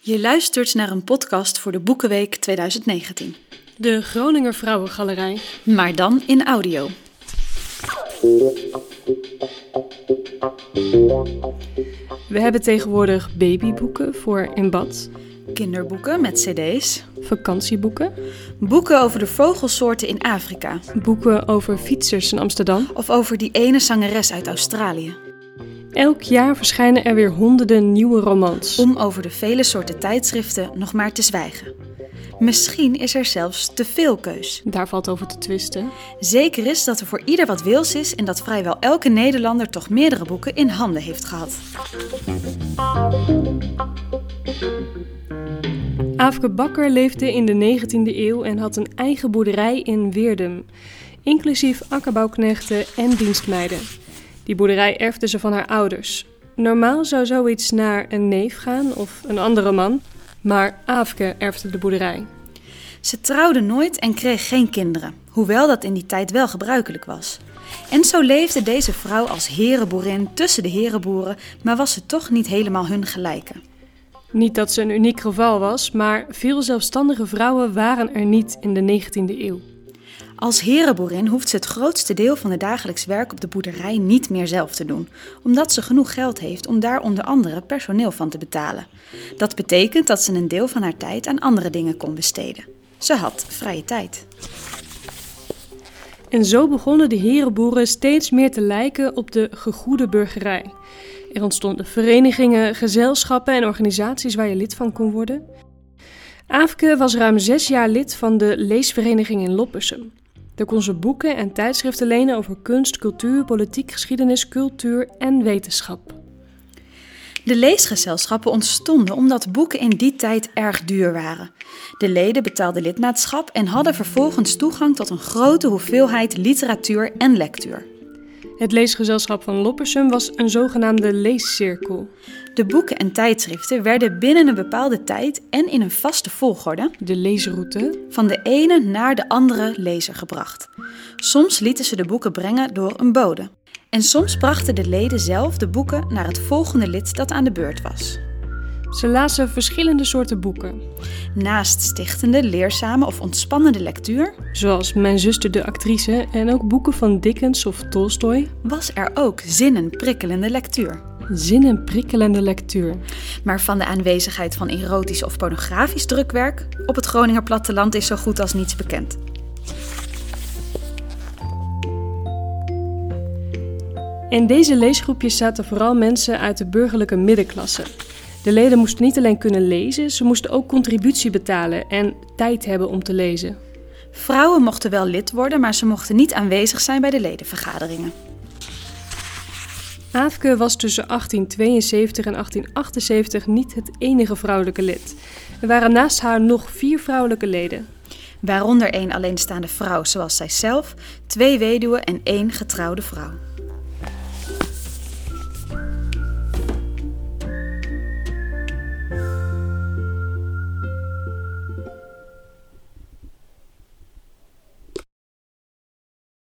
Je luistert naar een podcast voor de Boekenweek 2019. De Groninger Vrouwengalerij. Maar dan in audio. We hebben tegenwoordig babyboeken voor in bad, Kinderboeken met cd's. vakantieboeken, Boeken over de vogelsoorten in Afrika. boeken over fietsers in Amsterdam. Of over die ene zangeres uit Australië. Elk jaar verschijnen er weer honderden nieuwe romans. Om over de vele soorten tijdschriften nog maar te zwijgen. Misschien is er zelfs te veel keus. Daar valt over te twisten. Zeker is dat er voor ieder wat wils is en dat vrijwel elke Nederlander toch meerdere boeken in handen heeft gehad. Aafke Bakker leefde in de 19e eeuw en had een eigen boerderij in Weerdum, inclusief akkerbouwknechten en dienstmeiden. Die boerderij erfde ze van haar ouders. Normaal zou zoiets naar een neef gaan of een andere man, maar Aafke erfde de boerderij. Ze trouwde nooit en kreeg geen kinderen, hoewel dat in die tijd wel gebruikelijk was. En zo leefde deze vrouw als herenboerin tussen de herenboeren, maar was ze toch niet helemaal hun gelijke. Niet dat ze een uniek geval was, maar veel zelfstandige vrouwen waren er niet in de 19e eeuw. Als herenboerin hoeft ze het grootste deel van het dagelijks werk op de boerderij niet meer zelf te doen, omdat ze genoeg geld heeft om daar onder andere personeel van te betalen. Dat betekent dat ze een deel van haar tijd aan andere dingen kon besteden. Ze had vrije tijd. En zo begonnen de herenboeren steeds meer te lijken op de gegoede burgerij. Er ontstonden verenigingen, gezelschappen en organisaties waar je lid van kon worden. Aafke was ruim zes jaar lid van de leesvereniging in Loppersum. Daar kon ze boeken en tijdschriften lenen over kunst, cultuur, politiek, geschiedenis, cultuur en wetenschap. De leesgezelschappen ontstonden omdat boeken in die tijd erg duur waren. De leden betaalden lidmaatschap en hadden vervolgens toegang tot een grote hoeveelheid literatuur en lectuur. Het leesgezelschap van Loppersum was een zogenaamde leescirkel. De boeken en tijdschriften werden binnen een bepaalde tijd en in een vaste volgorde De leesroute van de ene naar de andere lezer gebracht. Soms lieten ze de boeken brengen door een bode. En soms brachten de leden zelf de boeken naar het volgende lid dat aan de beurt was. Ze lazen verschillende soorten boeken, Naast stichtende, leerzame of ontspannende lectuur zoals Mijn zuster de actrice en ook boeken van Dickens of Tolstoy. was er ook zinnenprikkelende lectuur. Zinnen prikkelende lectuur. Maar van de aanwezigheid van erotisch of pornografisch drukwerk op het Groninger platteland is zo goed als niets bekend. In deze leesgroepjes zaten vooral mensen uit de burgerlijke middenklasse. De leden moesten niet alleen kunnen lezen, ze moesten ook contributie betalen en tijd hebben om te lezen. Vrouwen mochten wel lid worden, maar ze mochten niet aanwezig zijn bij de ledenvergaderingen. Aafke was tussen 1872 en 1878 niet het enige vrouwelijke lid. Er waren naast haar nog vier vrouwelijke leden. Waaronder één alleenstaande vrouw zoals zijzelf, twee weduwen en één getrouwde vrouw.